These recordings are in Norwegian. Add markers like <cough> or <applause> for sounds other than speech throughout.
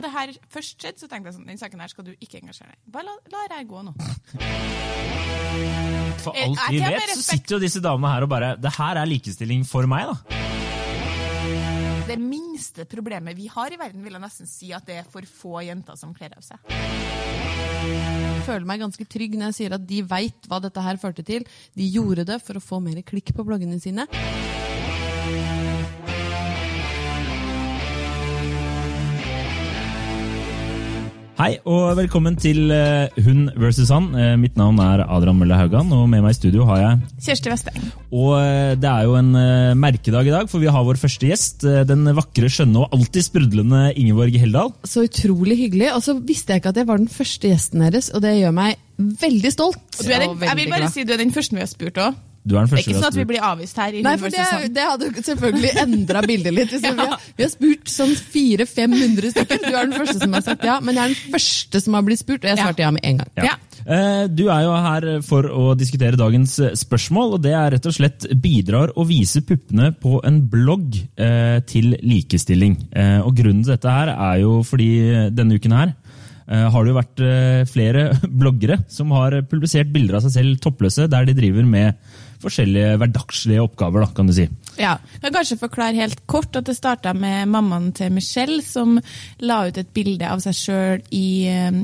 Det her først skjedde, så tenkte jeg sånn, den saken her skal du ikke engasjere deg i. Bare la, la jeg gå nå. For Eh, alt vi vet, så sitter jo disse damene her og bare Det her er likestilling for meg, da. Det minste problemet vi har i verden, vil jeg nesten si at det er for få jenter som kler av seg. Jeg føler meg ganske trygg når jeg sier at de veit hva dette her førte til. De gjorde det for å få mer klikk på bloggene sine. Hei og velkommen til eh, Hun versus han. Eh, mitt navn er Adrian Mølle Haugan, og med meg i studio har jeg Kjersti Vesteng. Og eh, det er jo en merkedag i dag, for vi har vår første gjest. Den vakre, skjønne og alltid sprudlende Ingeborg Heldal. Så utrolig hyggelig. Og så visste jeg ikke at jeg var den første gjesten deres, og det gjør meg veldig stolt. Du er den, jeg vil bare si du er den første vi har spurt òg. Du er den Det er ikke sånn at vi blir avvist her. i Nei, for det, det hadde selvfølgelig endra bildet litt. <laughs> ja. vi, har, vi har spurt sånn 400-500 stykker. Du er den første som har sagt ja, men jeg er den første som har blitt spurt, og jeg svarte ja med en gang. Ja. Eh, Du er jo her for å diskutere dagens spørsmål, og det er rett og slett bidrar å vise puppene på en blogg eh, til likestilling. Eh, Og Grunnen til dette her er jo fordi denne uken her har det jo vært flere <laughs> bloggere som har publisert bilder av seg selv toppløse, der de driver med forskjellige hverdagslige oppgaver, da, kan du si. Ja, jeg kan kanskje forklare helt kort at det starta med mammaen til Michelle, som la ut et bilde av seg sjøl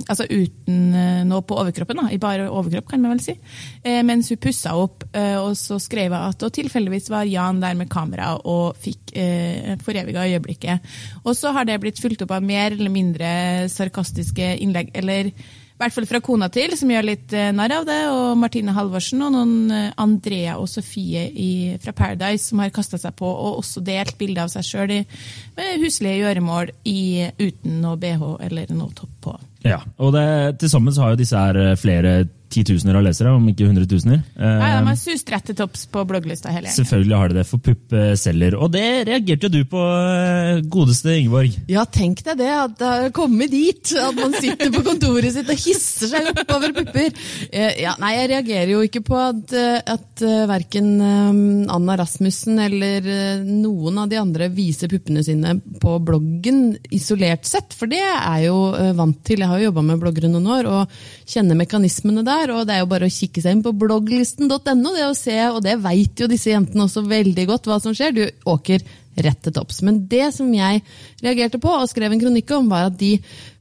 altså uten eh, noe på overkroppen, da, i bare overkropp, kan man vel si, eh, mens hun pussa opp. eh, Og så skrev hun at og tilfeldigvis var Jan der med kamera og fikk eh, foreviga øyeblikket. Og så har det blitt fulgt opp av mer eller mindre sarkastiske innlegg, eller i hvert fall fra kona til, som gjør litt eh, narr av det, og Martine Halvorsen og noen eh, Andrea og Sofie i, fra Paradise som har kasta seg på og også delt bilde av seg sjøl med huslige gjøremål i, uten noe bh eller noe topp på. Ja, og det, Til sammen så har jo disse her eh, flere titusener av lesere, om ikke hundretusener. Eh, Nei, De har sust rett til topps på blogglista hele gjengen. Selvfølgelig har de det, for pupp selger. Og det reagerte jo du på, eh, godeste Ingeborg. Ja, tenk deg det, at det har kommet dit. At man sitter på kontoret sitt og hisser seg opp over pupper. Eh, Ja, nei, jeg reagerer jo ikke på at, eh, at verken eh, Anna Rasmussen eller noen av de andre viser puppene sine på bloggen isolert sett, for det er jeg jo vant til. Jeg har jo jobba med bloggere noen år og kjenner mekanismene der. Og Det er jo bare å kikke seg inn på blogglisten.no, det å se, og det veit jo disse jentene også veldig godt hva som skjer. Du åker rett til topps. Men det som jeg reagerte på og skrev en kronikk om, var at de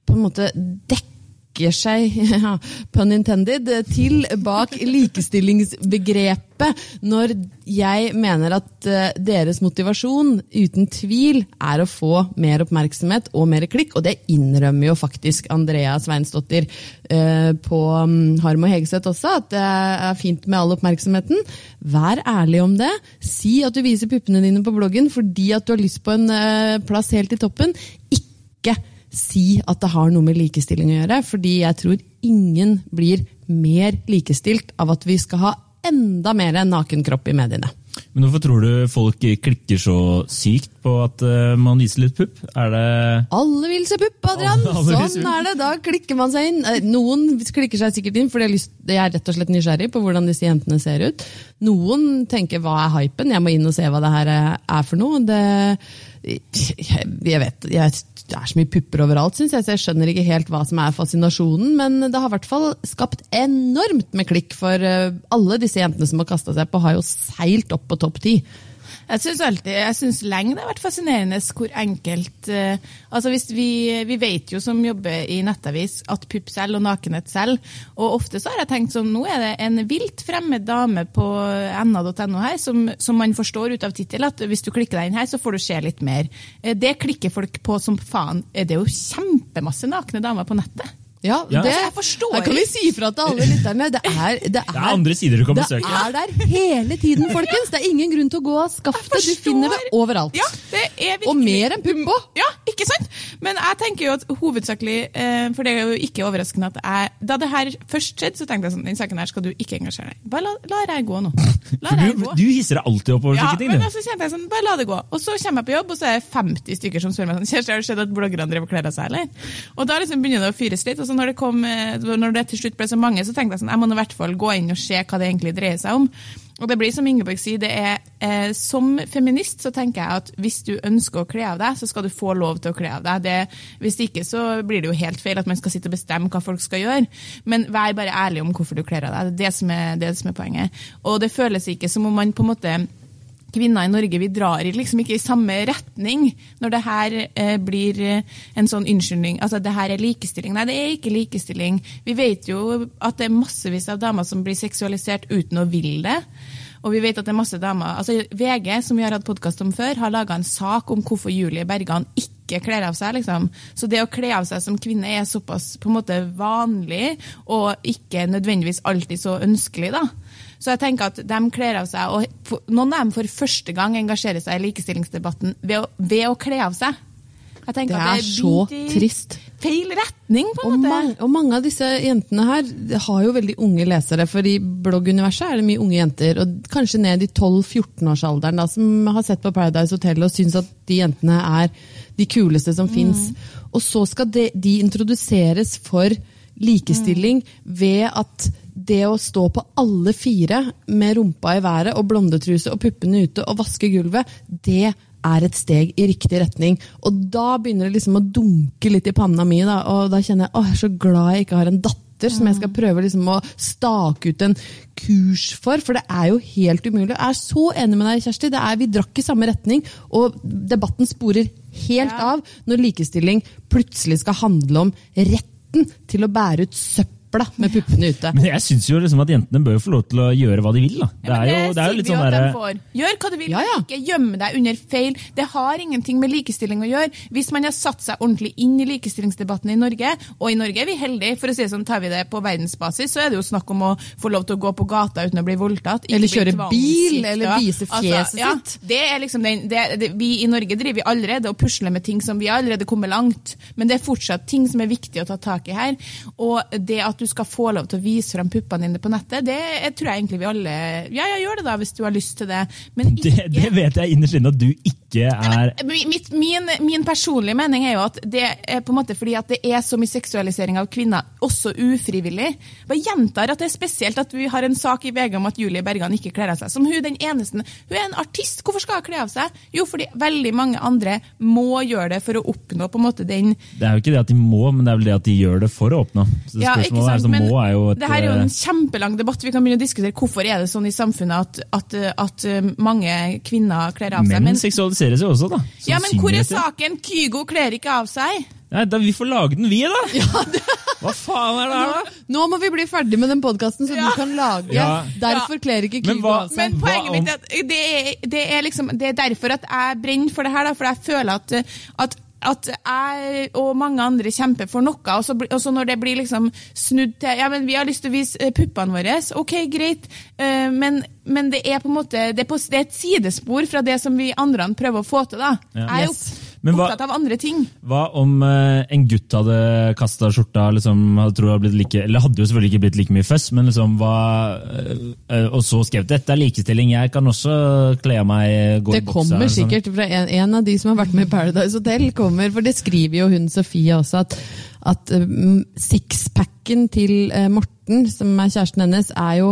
på en måte dekker seg, <laughs> ja, pun intended, til bak likestillingsbegrepet når jeg mener at eh, deres motivasjon uten tvil er å få mer oppmerksomhet og mer klikk, og det innrømmer jo faktisk Andrea Sveinsdottir eh, på um, Harm og Hegeseth også, at det er fint med all oppmerksomheten. Vær ærlig om det. Si at du viser puppene dine på bloggen fordi at du har lyst på en eh, plass helt i toppen. Ikke si at det har noe med likestilling å gjøre, fordi jeg tror ingen blir mer likestilt av at vi skal ha enda mer nakenkropp i mediene. Men hvorfor tror du folk klikker så sykt på at eh, man viser litt pupp? Er det Alle vil se pupp, Adrian! <laughs> Sånn er det. Da klikker man seg inn. Eh, Noen klikker seg sikkert inn jeg lyst- jeg er rett og slett nysgjerrig på hvordan disse jentene ser ut. Noen tenker hva er hypen, jeg må inn og se hva det her eh, er for noe. Det, jeg, vet, jeg, det er så mye pupper overalt, syns jeg, så jeg skjønner ikke helt hva som er fascinasjonen. Men det har i hvert fall skapt enormt med klikk, for eh, alle disse jentene som har kasta seg på, har jo seilt opp på topp ti. Jeg syns alltid, jeg synes lenge det har vært fascinerende hvor enkelt eh, altså hvis vi, vi vet jo som jobber i nettavis at pupp selger og nakenhet selger. Og ofte så har jeg tenkt sånn, nå er det en vilt fremmed dame på na.no her som, som man forstår ut av tittel at hvis du klikker deg inn her, så får du se litt mer. Eh, Det klikker folk på som faen. Eh, Det er jo kjempemasse nakne damer på nettet. Ja, Ja. det Jeg forstår Her kan vi si fra til alle lytterne. Det er, <laughs> det Det er andre sider du kan det er der hele tiden, folkens! Det er ingen grunn til å gå og skaftet. Du finner det overalt. Ja, det er virkelig... Og mer enn pupp òg! Ja, ikke sant? Men jeg tenker jo at hovedsakelig, eh, for det er jo ikke overraskende at jeg Da det her først skjedde, så tenkte jeg sånn den saken her skal du ikke engasjere deg i. Bare la, la jeg gå nå. La jeg du, gå. du hisser deg alltid opp over Ja, slike ting. men så kjente jeg sånn, bare la det gå. Og så kommer jeg på jobb, og så er det 50 stykker som spør meg sånn, <laughs> Kjersti, har du sett at bloggerne driver og kler av seg, eller? Og da liksom begynner det å fyres litt, og når det, kom, eh, når det til slutt ble så mange, så tenkte jeg sånn, jeg må i hvert fall gå inn og se hva det egentlig dreier seg om. Og det blir som Ingeborg sier, det er eh, som feminist så tenker jeg at hvis du ønsker å kle av deg, så skal du få lov til å kle av deg. Det, hvis ikke så blir det jo helt feil at man skal sitte og bestemme hva folk skal gjøre. Men vær bare ærlig om hvorfor du kler av deg. Det er det som er, det som er poenget. Og det føles ikke som om man på en måte kvinner i Norge vi drar liksom ikke i samme retning når det her eh, blir eh, en sånn unnskyldning. Altså det her er likestilling. Nei, det er ikke likestilling. Vi vet jo at det er massevis av damer som blir seksualisert uten å ville det. Og vi vet at det er masse damer altså VG, som vi har hatt podkast om før, har laga en sak om hvorfor Julie Bergan ikke kler av seg. liksom. Så det å kle av seg som kvinne er såpass på en måte vanlig, og ikke nødvendigvis alltid så ønskelig. da. Så jeg tenker at de kler av seg, og noen av dem for første gang engasjerer seg i likestillingsdebatten ved å, ved å kle av seg. det er, det er så trist. Feil retning, på en og måte. Man, og mange av disse jentene her har jo veldig unge lesere, for i blogguniverset er det mye unge jenter. Og kanskje ned i 12-14-årsalderen som har sett på Paradise Hotel og syns at de jentene er de kuleste som mm. fins. Og så skal de, de introduseres for likestilling mm. ved at det å stå på alle fire med rumpa i været og blondetruse og puppene ute og vaske gulvet, det er et steg i riktig retning. Og da begynner det liksom å dunke litt i panna mi, da, og da kjenner jeg at jeg er så glad jeg ikke har en datter som jeg skal prøve liksom å stake ut en kurs for, for det er jo helt umulig. Jeg er så enig med deg, Kjersti. Det er, vi drakk i samme retning, og debatten sporer helt av når likestilling plutselig skal handle om retten til å bære ut søppel søpla med puppene ute. Men jeg syns jo liksom at jentene bør få lov til å gjøre hva de vil. da. Det er jo, det er jo litt sånn der... Gjør hva du vil, ja, ja. ikke gjemme deg under feil. Det har ingenting med likestilling å gjøre. Hvis man har satt seg ordentlig inn i likestillingsdebatten i Norge, og i Norge er vi heldige, for å si det sånn, tar vi det på verdensbasis, så er det jo snakk om å få lov til å gå på gata uten å bli voldtatt. Eller kjøre bil, eller vise altså, fjeset altså, ja, sitt. Det er liksom den, det, det, vi i Norge driver allerede og pusler med ting som vi allerede kommer langt, men det er fortsatt ting som er viktig å ta tak i her. Og det at du skal få lov til å vise frem puppene dine på nettet, det tror jeg egentlig vi alle Ja, ja, gjør det da, hvis du har lyst til det. Men ikke <laughs> Det, det vet jeg innerst inne at du ikke er Mitt, min, min, personlige mening er jo at det er på en måte fordi at det er så mye seksualisering av kvinner, også ufrivillig. Jeg gjentar at det er spesielt at vi har en sak i VG om at Julie Bergan ikke kler av seg. Som hun den eneste. Hun er en artist, hvorfor skal hun kle av seg? Jo, fordi veldig mange andre må gjøre det for å oppnå på en måte den Det er jo ikke det at de må, men det er vel det at de gjør det for å oppnå. Så det ja, spørsmålet er, så må er jo et Det her er jo en eh, kjempelang debatt. Vi kan begynne å diskutere hvorfor er det sånn i samfunnet at, at, at eh, mange kvinner kler av seg. Menn seksualiseres jo også, da. Ja, men hvor er saken? Kygo kler ikke av seg. Nei, da Vi får lage den, vi, da! <laughs> Ja, det... Hva faen er det her, da? Nå må vi bli ferdig med den podkasten, så ja. du kan lage. Ja. Derfor kler ikke Kygo av seg. Men poenget mitt er at det er, det er, liksom, det er derfor at jeg brenner for det her. Da, for jeg føler at, at at jeg og mange andre kjemper for noe, og så, og så når det blir liksom snudd til ja, men vi har lyst til å vise eh, puppene våre, ok, greit, uh, men, men, det er på en måte det er, på, det er, et sidespor fra det som vi andre prøver å få til. da. Ja. Jeg er yes. Men hva, opptatt av andre ting. Hva om uh, en gutt hadde kasta skjorta liksom, hadde, hadde like, eller hadde jo selvfølgelig ikke blitt like mye føss, men liksom hva, uh, Og så skrevet 'dette er likestilling, jeg kan også kle av meg', gå det i buksa, kommer liksom. sikkert fra en, en, av de som har vært med i Paradise Hotel, kommer, for det skriver jo hun Sofie også, at, at um, sixpacken til uh, Morten Morten, som er kjæresten hennes, er jo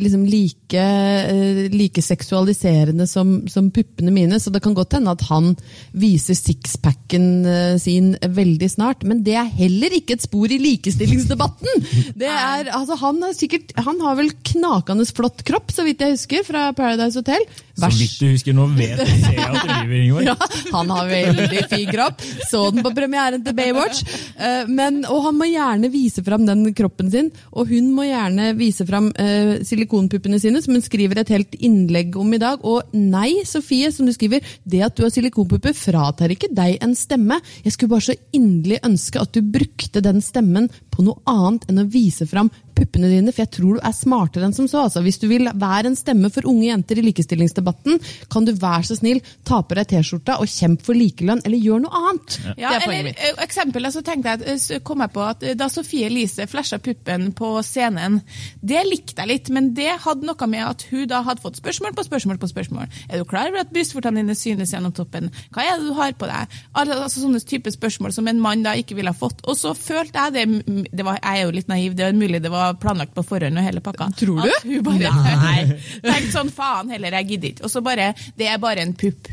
liksom like, eh, like seksualiserende som, som, puppene mine, så det kan godt hende at han viser sixpacken eh, sin veldig snart. Men det er heller ikke et spor i likestillingsdebatten! Er, altså, han, sikkert, han, har vel knakende flott kropp, så vidt jeg husker, fra Paradise Hotel. Vers. Så vidt du husker, nå vet jeg at du lyver, Ingvar. Ja, han har veldig fin kropp. Så den på premieren til Baywatch. Eh, men, og han må gjerne vise fram den kroppen sin. og hun må gjerne vise fram uh, silikonpuppene sine, som hun skriver et helt innlegg om i dag. Og nei, Sofie, som du skriver, det at du har silikonpupper fratar ikke deg en stemme. Jeg skulle bare så inderlig ønske at du brukte den stemmen på noe annet enn å vise fram puppene dine, for jeg tror du er smartere enn som så. Altså, hvis du vil være en stemme for unge jenter i likestillingsdebatten, kan du være så snill ta på deg T-skjorta og kjempe for likelønn, eller gjør noe annet. Ja, det er poenget eller eh, eksempel, så tenkte jeg, at, så kom jeg på at eh, Da Sofie Elise flasha puppen på scenen, det likte jeg litt, men det hadde noe med at hun da hadde fått spørsmål på spørsmål på spørsmål. Er du klar over at brystvortene dine synes gjennom toppen? Hva er det du har på deg? Altså Sånne type spørsmål som en mann da ikke ville ha fått. Og så følte jeg det, det var, Jeg er jo litt naiv, det er mulig det var planlagt på forhånd og hele pakka. Tror du? At hun bare, Nei. Tenkte sånn faen heller, jeg gidder ikke. Og så bare Det er bare en pupp.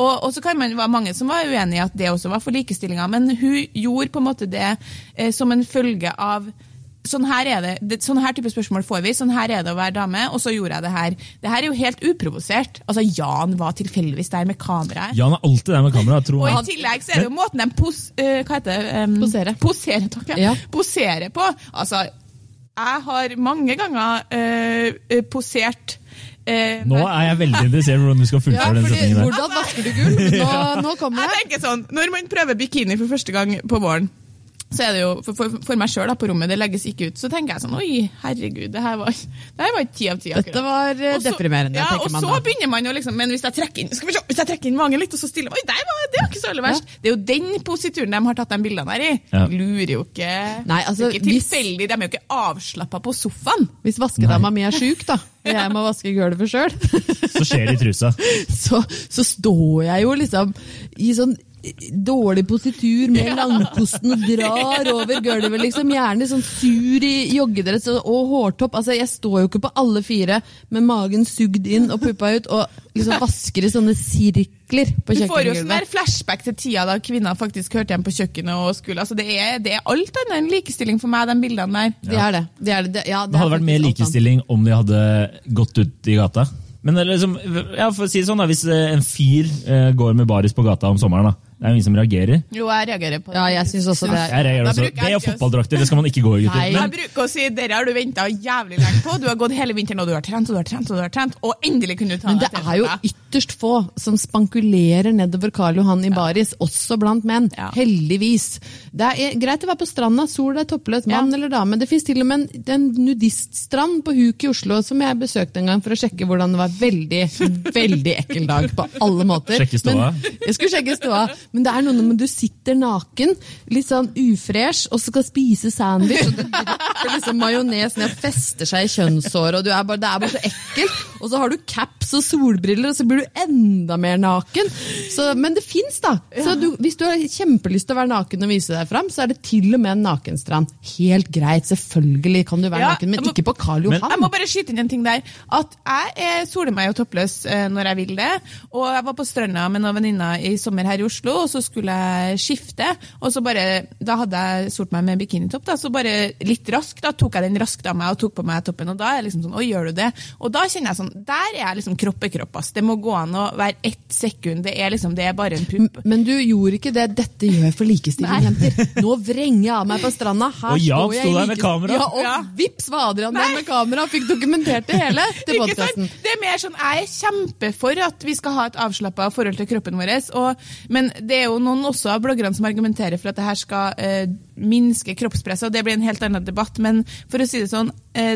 Og, og så kan man være mange som var uenig i at det også var for likestillinga, men hun gjorde på en måte det eh, som en følge av Sånn her er det, det, sånn her type spørsmål får vi, sånn her er det å være dame, og så gjorde jeg det her. Det her er jo helt uprovosert. Altså, Jan var tilfeldigvis der med kamera. Jan er alltid der med kamera. Tro Og meg. i tillegg så er det jo måten de pos, uh, hva heter det? Um, Posere. Posere, takk, ja. Ja. Posere på. Altså, jeg har mange ganger eh, posert eh, Nå er jeg veldig interessert i hvordan du skal Ja, fullføre den setningen der. hvordan vasker du gull? Nå, nå kommer Jeg tenker sånn, Når man prøver bikini for første gang på våren, så er det jo for, for, for meg sjøl på rommet, det legges ikke ut, så tenker jeg sånn Oi, herregud, det her var, <laughs> det her var ikke ti av ti. Dette var også, Og så- deprimerende, Ja, tenker og så begynner man jo liksom Men hvis jeg trekker inn skal vi se, hvis jeg trekker inn magen litt, og så stiller Oi, der var, det var ikke så aller verst. Det er jo den posituren de har tatt de bildene her i. Ja. Lurer jo ikke Nei, altså, Det er ikke hvis- tilfeldig, de er jo ikke avslappa på sofaen. Hvis vaskedama mi er sjuk, da, jeg må vaske gulvet sjøl, Så skjer det i trusa. <laughs> så, så står jeg jo liksom i sånn dårlig positur med <laughs> langkosten og drar over gulvet, liksom. Gjerne sånn sur i joggedress og og hårtopp. Altså, jeg står jo ikke på alle fire med magen sugd inn og puppa ut og liksom vasker i sånne sirkler på Du får jo sånn der flashback til tida da kvinner faktisk hørte hjem på kjøkkenet og skulle altså det, er, det er alt annet enn likestilling for meg, de bildene der. Det er det. det, er det. det ja, Det hadde er vært mer likestilling om de hadde gått ut i gata. Men det liksom, ja, for å si det sånn da, Hvis eh, en fyr eh, går med baris på gata om sommeren, da, det er jo ingen som reagerer. Jo, jeg reagerer på det. Ja, jeg synes også det. Jeg reagerer også. Det er fotballdrakter, det skal man ikke gå i. gutter. Nei. Jeg bruker å si dere har du venta jævlig lenge på. Du har gått hele vinteren og du har trent og du har trent, og du har trent, og endelig kunne du ta Men deg det er jo ytterst få som spankulerer nedover Karl Johan i baris, også blant menn. Ja. Heldigvis. Det er greit å være på stranda, sol er toppløs, mann Ja. eller dame. Det fins til og med en, en nudiststrand på Huk i Oslo som jeg besøkte en gang for å sjekke hvordan det var. Veldig, veldig ekkel dag på alle måter. Sjekke ståa? Men, jeg skulle sjekke ståa, men det er noe med du sitter naken, litt sånn ufresh, og skal spise sandwich, og du drypper liksom majones ned og fester seg i kjønnshåret, og du er bare, det er bare så ekkelt. Og så har du caps og solbriller, og så blir du enda mer naken. Så, men det fins, da. Så du, hvis du har kjempelyst til å være naken og vise deg fram, så er det til og med en nakenstrand. Helt greit, selvfølgelig kan du være Ja, naken, men må- ikke på Karl Men- Jeg må bare skyte inn en ting der. At jeg eh, soler meg jo toppløs eh, når jeg vil det. Og jeg var på stranda med noen venninner i sommer her i Oslo, og så skulle jeg skifte. Og så bare, Da hadde jeg solt meg med bikinitopp, da, så bare litt raskt da tok jeg den raskt av meg og tok på meg toppen. Og da er jeg liksom sånn Å, gjør du det? Og da kjenner jeg sånn Der er jeg liksom kroppekropp, ass. Det må gå an å være ett sekund. Det er liksom, det er bare en pupp. Men du gjorde ikke det. Dette gjør jeg for likestilling, jenter. Nå vrenger jeg av meg på stranda. Her Og Jan sto der med kamera. Ja, og Ja. vips var Adrian der med kamera og fikk dokumentert det hele <laughs> til Ikke sant? podkasten. Det er mer sånn, Jeg er kjempe for at vi skal ha et avslappa forhold til kroppen vår. Og, men det er jo noen også av bloggerne som argumenterer for at det her skal eh, minske kroppspresset, og det blir en helt annen debatt. Men for å si det sånn,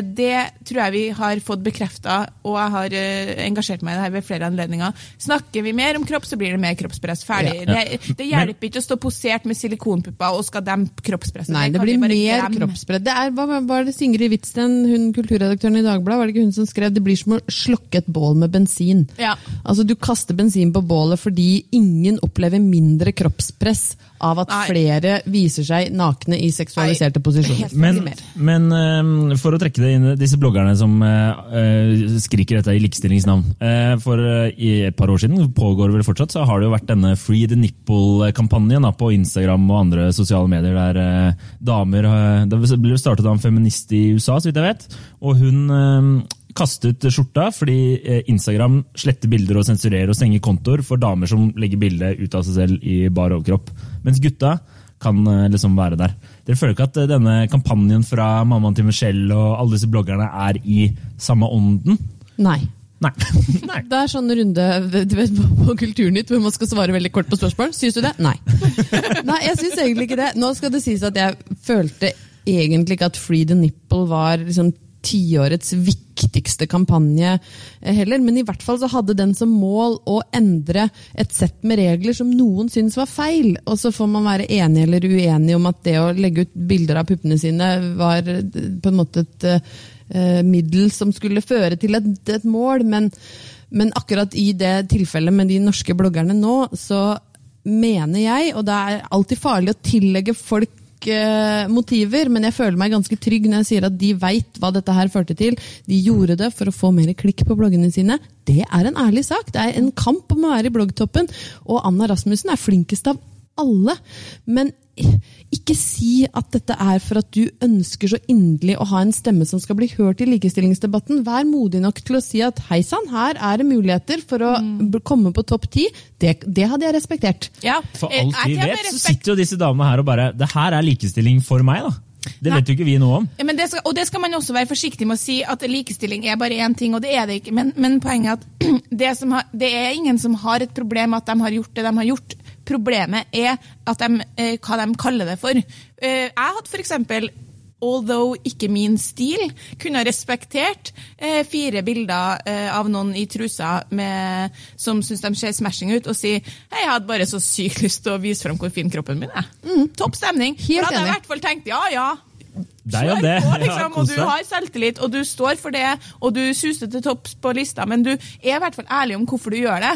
det tror jeg vi har fått bekrefta, og jeg har eh, engasjert meg i det her ved flere anledninger. Snakker vi mer om kropp, så blir det mer kroppspress. Ferdig. Ja. Det, det hjelper ikke å stå posert med silikonpupper og skal dempe kroppspresset. Nei, det det blir mer kroppspress. Det er, hva var det Singrid Hvitsten, hun kulturredaktøren i Dagbladet, var det ikke hun som skrev det blir som å slokke et bål med bensin. Ja. Altså, Du kaster bensin på bålet fordi ingen opplever mindre kroppspress av at Nei. flere viser seg nakne i seksualiserte posisjoner. Men, men uh, for å trekke det inn, disse bloggerne som uh, skriker dette i likestillingsnavn uh, For i et par år siden, pågår vel fortsatt, så har det jo vært denne Free the Nipple-kampanjen på Instagram og andre sosiale medier der damer Det ble startet av en feminist i USA, så vidt jeg vet. Og hun eh, kastet skjorta fordi Instagram sletter bilder og sensurerer og stenger kontoer for damer som legger bilde ut av seg selv i bar overkropp. Mens gutta kan eh, liksom være der. Dere føler ikke at eh, denne kampanjen fra mammaen til Michelle og alle disse bloggerne er i samme ånden? Nei. Nei. <laughs> Nei. Det er sånn runde du vet, på, på Kulturnytt hvor man skal svare veldig kort på spørsmål. Syns du det? Nei. <laughs> Nei, jeg syns egentlig ikke det. Nå skal det sies at jeg følte egentlig ikke at Free the Nipple var liksom tiårets viktigste kampanje eh, heller, men i hvert fall så hadde den som mål å endre et sett med regler som noen syntes var feil. Og så får man være enig eller uenig om at det å legge ut bilder av puppene sine var eh, på en måte et eh, middel som skulle føre til et, et mål, men, men akkurat i det tilfellet med de norske bloggerne nå, så mener jeg, og det er alltid farlig å tillegge folk eh, motiver, men jeg føler meg ganske trygg når jeg sier at de veit hva dette her førte til. De gjorde det for å få mer klikk på bloggene sine. Det er en ærlig sak. Det er en kamp om å være i bloggtoppen, og Anna Rasmussen er flinkest av alle. Men ikke si at dette er for at du ønsker så inderlig å ha en stemme som skal bli hørt i likestillingsdebatten. Vær modig nok til å si at hei sann, her er det muligheter for å mm. komme på topp ti. Det, det hadde jeg respektert. Ja. For alt vi vet, så sitter jo disse damene her og bare Det her er likestilling for meg, da. Det Nei. vet jo ikke vi noe om. Ja, men det skal, og det skal man også være forsiktig med å si, at likestilling er bare én ting, og det er det ikke. Men, men poenget er at <clears throat> det, som har, det er ingen som har et problem med at de har gjort det de har gjort. Problemet er at de, eh, hva de kaller det for. Eh, jeg hadde for eksempel Although ikke min stil, kunne ha respektert eh, fire bilder eh, av noen i trusa med, som syns de ser smashing ut, og si hei, jeg hadde bare så sykt lyst til å vise frem hvor fin kroppen min er. Topp stemning. Helt For da hadde jeg i hvert fall tenkt ja, ja, Kjør. På, <laughs> liksom, og du har selvtillit, og du står for det, og du suser til topps på lista, men du er i hvert fall ærlig om hvorfor du gjør det.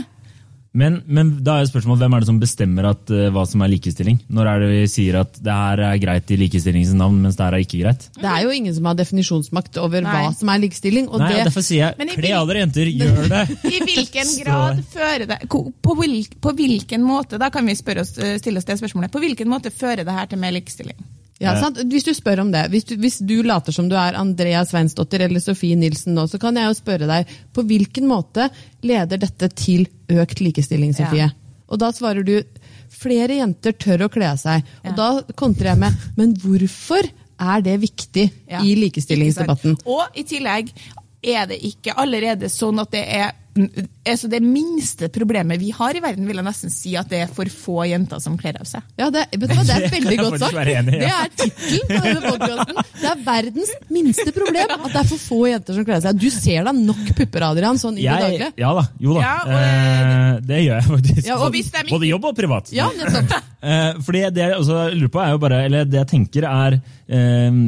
Men, men da er spørsmålet, hvem er det som bestemmer at, uh, hva som er likestilling? Når er det vi sier at det her er greit i likestillingens navn, mens det her er ikke greit? Det er jo ingen som har definisjonsmakt over Nei. hva som er likestilling. Og Nei, det, Derfor sier jeg kle dere jenter, <laughs> gjør det! I hvilken grad fører det på, hvil, på hvilken måte, da kan vi spørre oss, eh, stille oss det spørsmålet, på hvilken måte fører det her til mer likestilling? Ja, sant? Hvis du spør om det, hvis du, hvis du later som du er Andrea Sveinsdottir eller Sofie Nilsen nå, så kan jeg jo spørre deg på hvilken måte leder dette til økt likestilling, Sofie? Ja. Og da svarer du flere jenter tør å kle av seg. Og Ja. da kontrer jeg med men hvorfor er det viktig Ja, i likestillingsdebatten? Og i tillegg er det ikke allerede sånn at det er altså det minste problemet vi har i verden, vil jeg nesten si at det er for få jenter som kler av seg. Ja, det, vet du hva, det er veldig <laughs> godt sagt. enig Det er tittelen på denne podkasten. Det er verdens minste problem at det er for få jenter som kler av seg. Du ser da nok pupper, Adrian, sånn i det daglige. ja da, jo da. Ja, og eh, det gjør jeg faktisk. Ja, og hvis de ikke- Både jobb og privat. Ja, nettopp. Eh, fordi det jeg lurer på er jo bare, eller det jeg tenker er eh,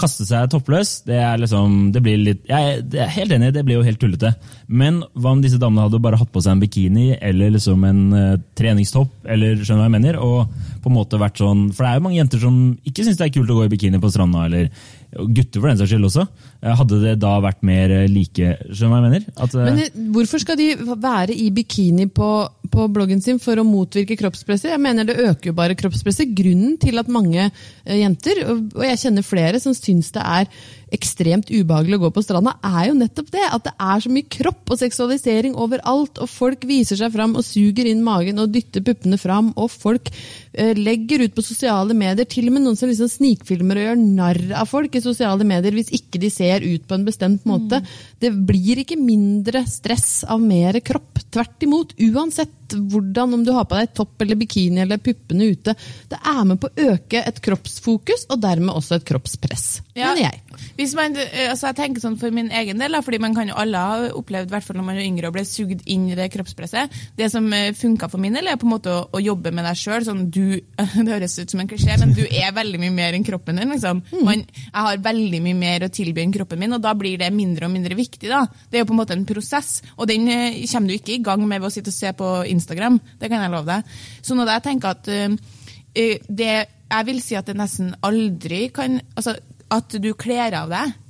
Kaste seg toppløs, det er liksom det blir litt, Jeg er helt enig, det blir jo helt tullete. Men hva om disse damene hadde bare hatt på seg en bikini eller liksom en uh, treningstopp? eller skjønner hva jeg mener, og på en måte vært sånn, For det er jo mange jenter som ikke syns det er kult å gå i bikini på stranda, eller gutter for den saks skyld også. Eh, Hadde det da vært mer eh, like Skjønner du hva jeg mener? At, eh, Men hvorfor skal de være i bikini på, på bloggen sin for å motvirke kroppspresset? Jeg mener det øker jo bare kroppspresset. Grunnen til at mange jenter, og jeg kjenner flere som syns det er ekstremt ubehagelig å gå på stranda, er jo nettopp det. At det er så mye kropp og seksualisering overalt, og folk viser seg fram og suger inn magen og dytter puppene fram, og folk eh, legger ut på sosiale medier, til og med noen som liksom snikfilmer og gjør narr av folk i sosiale medier hvis ikke de ser ut på en bestemt måte. Det blir ikke mindre stress av mer kropp. Tvert imot. Uansett hvordan, om du har på deg topp eller bikini eller puppene ute. Det er med på å øke et kroppsfokus, og dermed også et kroppspress. Ja. Mener jeg. Hvis man, eh, altså jeg tenker sånn For min egen del, fordi man kan jo alle ha opplevd, i hvert fall når man er yngre, og ble sugd inn i det kroppspresset. Det som funka for min del, er på en måte å, å jobbe med deg sjøl. Sånn, du- <laughs> det høres ut som en klisjé, men du er veldig mye mer enn kroppen din. Liksom. Man, jeg har veldig mye mer å tilby enn kroppen min, og da blir det mindre og mindre viktig. Da. Det er jo på en måte en prosess, og den eh, kommer du ikke i gang med ved å sitte og se på Instagram. Det kan jeg love deg. Så når jeg tenker at eh, det, Jeg vil si at det nesten aldri kan altså, At du kler av deg.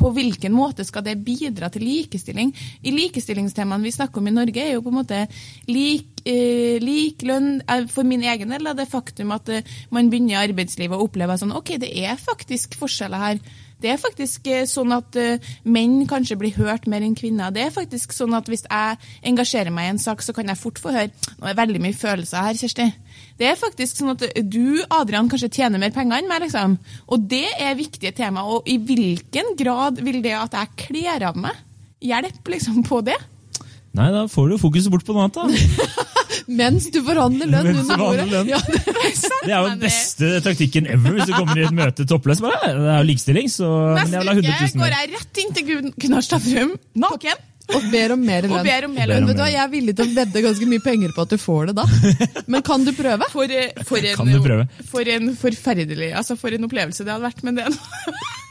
På hvilken måte skal det bidra til likestilling? I likestillingstemaene vi snakker om i Norge, er jo på en måte lik, eh, lik lønn For min egen del er det faktum at eh, man begynner i arbeidslivet og opplever sånn Ok, det er faktisk forskjeller her. Det er faktisk eh, sånn at eh, menn kanskje blir hørt mer enn kvinner. Det er faktisk sånn at hvis jeg engasjerer meg i en sak, så kan jeg fort få høre Nå er det veldig mye følelser her, Kjersti. Det er faktisk sånn at du, Adrian, kanskje tjener mer penger enn meg, liksom. Og det er viktige tema. Og i hvilken grad vil det at jeg kler av meg, hjelpe liksom på det? Nei, da får du fokuset bort på noe annet, da. <laughs> Mens du forhandler lønn Mens du under bordet. forhandler lønn. Ja, det, <laughs> Det er jo den beste taktikken ever hvis du kommer i et møte toppløs. Bare, det er jo likestilling, så men Neste jeg vil ha 100 uke 000 går jeg rett inn til Gun- Gunnar Stavrum, naken, og ber om mer og lønn. ber om mer Ber lønn. om Vet du hva, Jeg er villig til å vedde ganske mye penger på at du får det da. Men kan du prøve? For, eh, for, en, Kan du prøve? for en forferdelig altså For en opplevelse det hadde vært. Men det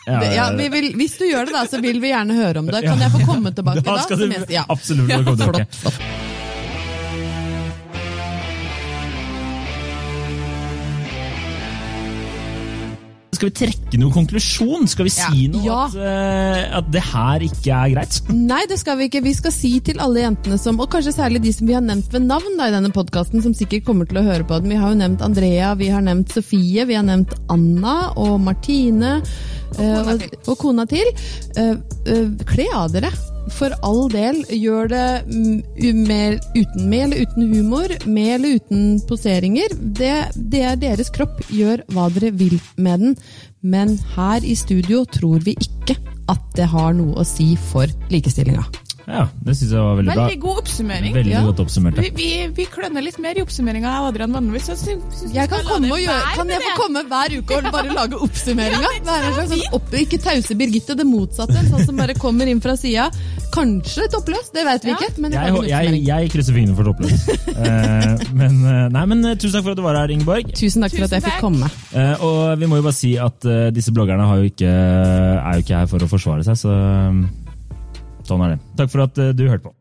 Ja, vi vil, hvis du gjør det, da, så vil vi gjerne høre om det. Kan jeg få komme tilbake <laughs> da? Da skal som du gjest? Ja. absolutt komme tilbake. Flott, flott. Skal vi trekke noen konklusjon? Skal vi si Ja. noe Ja. At, uh, at det her ikke er greit? Nei, det skal vi ikke. Vi skal si til alle jentene som, og kanskje særlig de som vi har nevnt ved navn da, i denne podkasten, som sikkert kommer til å høre på den. Vi har jo nevnt Andrea, vi har nevnt Sofie, vi har nevnt Anna og Martine. eh, kona og, og kona til. Uh, uh, Kle av dere. For all del, gjør det mer, uten, med eller uten humor, med eller uten poseringer. Det, det er deres kropp. Gjør hva dere vil med den. Men her i studio tror vi ikke at det har noe å si for likestillinga. Ja, det syns jeg var veldig bra. Veldig god oppsummering. Veldig Ja. godt oppsummert. Vi, vi, vi klønner litt mer i oppsummeringa av Adrian vanligvis. Jeg kan, komme og gjøre, kan jeg få komme hver uke og <laughs> bare lage oppsummeringa? Ja, sånn ikke tause Birgitte, det motsatte. En sånn som bare kommer inn fra sida. Kanskje toppløs, det vet vi Ja. ikke. Men Jeg, jeg, jeg, jeg krysser fingrene for toppløs. uh, <laughs> men, eh, nei, men eh, tusen takk for at du var her, Ingeborg. Tusen takk for at jeg takk. fikk komme. Uh, og vi må jo bare si at uh, disse bloggerne har jo ikke, er jo ikke her for å forsvare seg, så eh, sånn er det. Takk for at eh, du hørte på.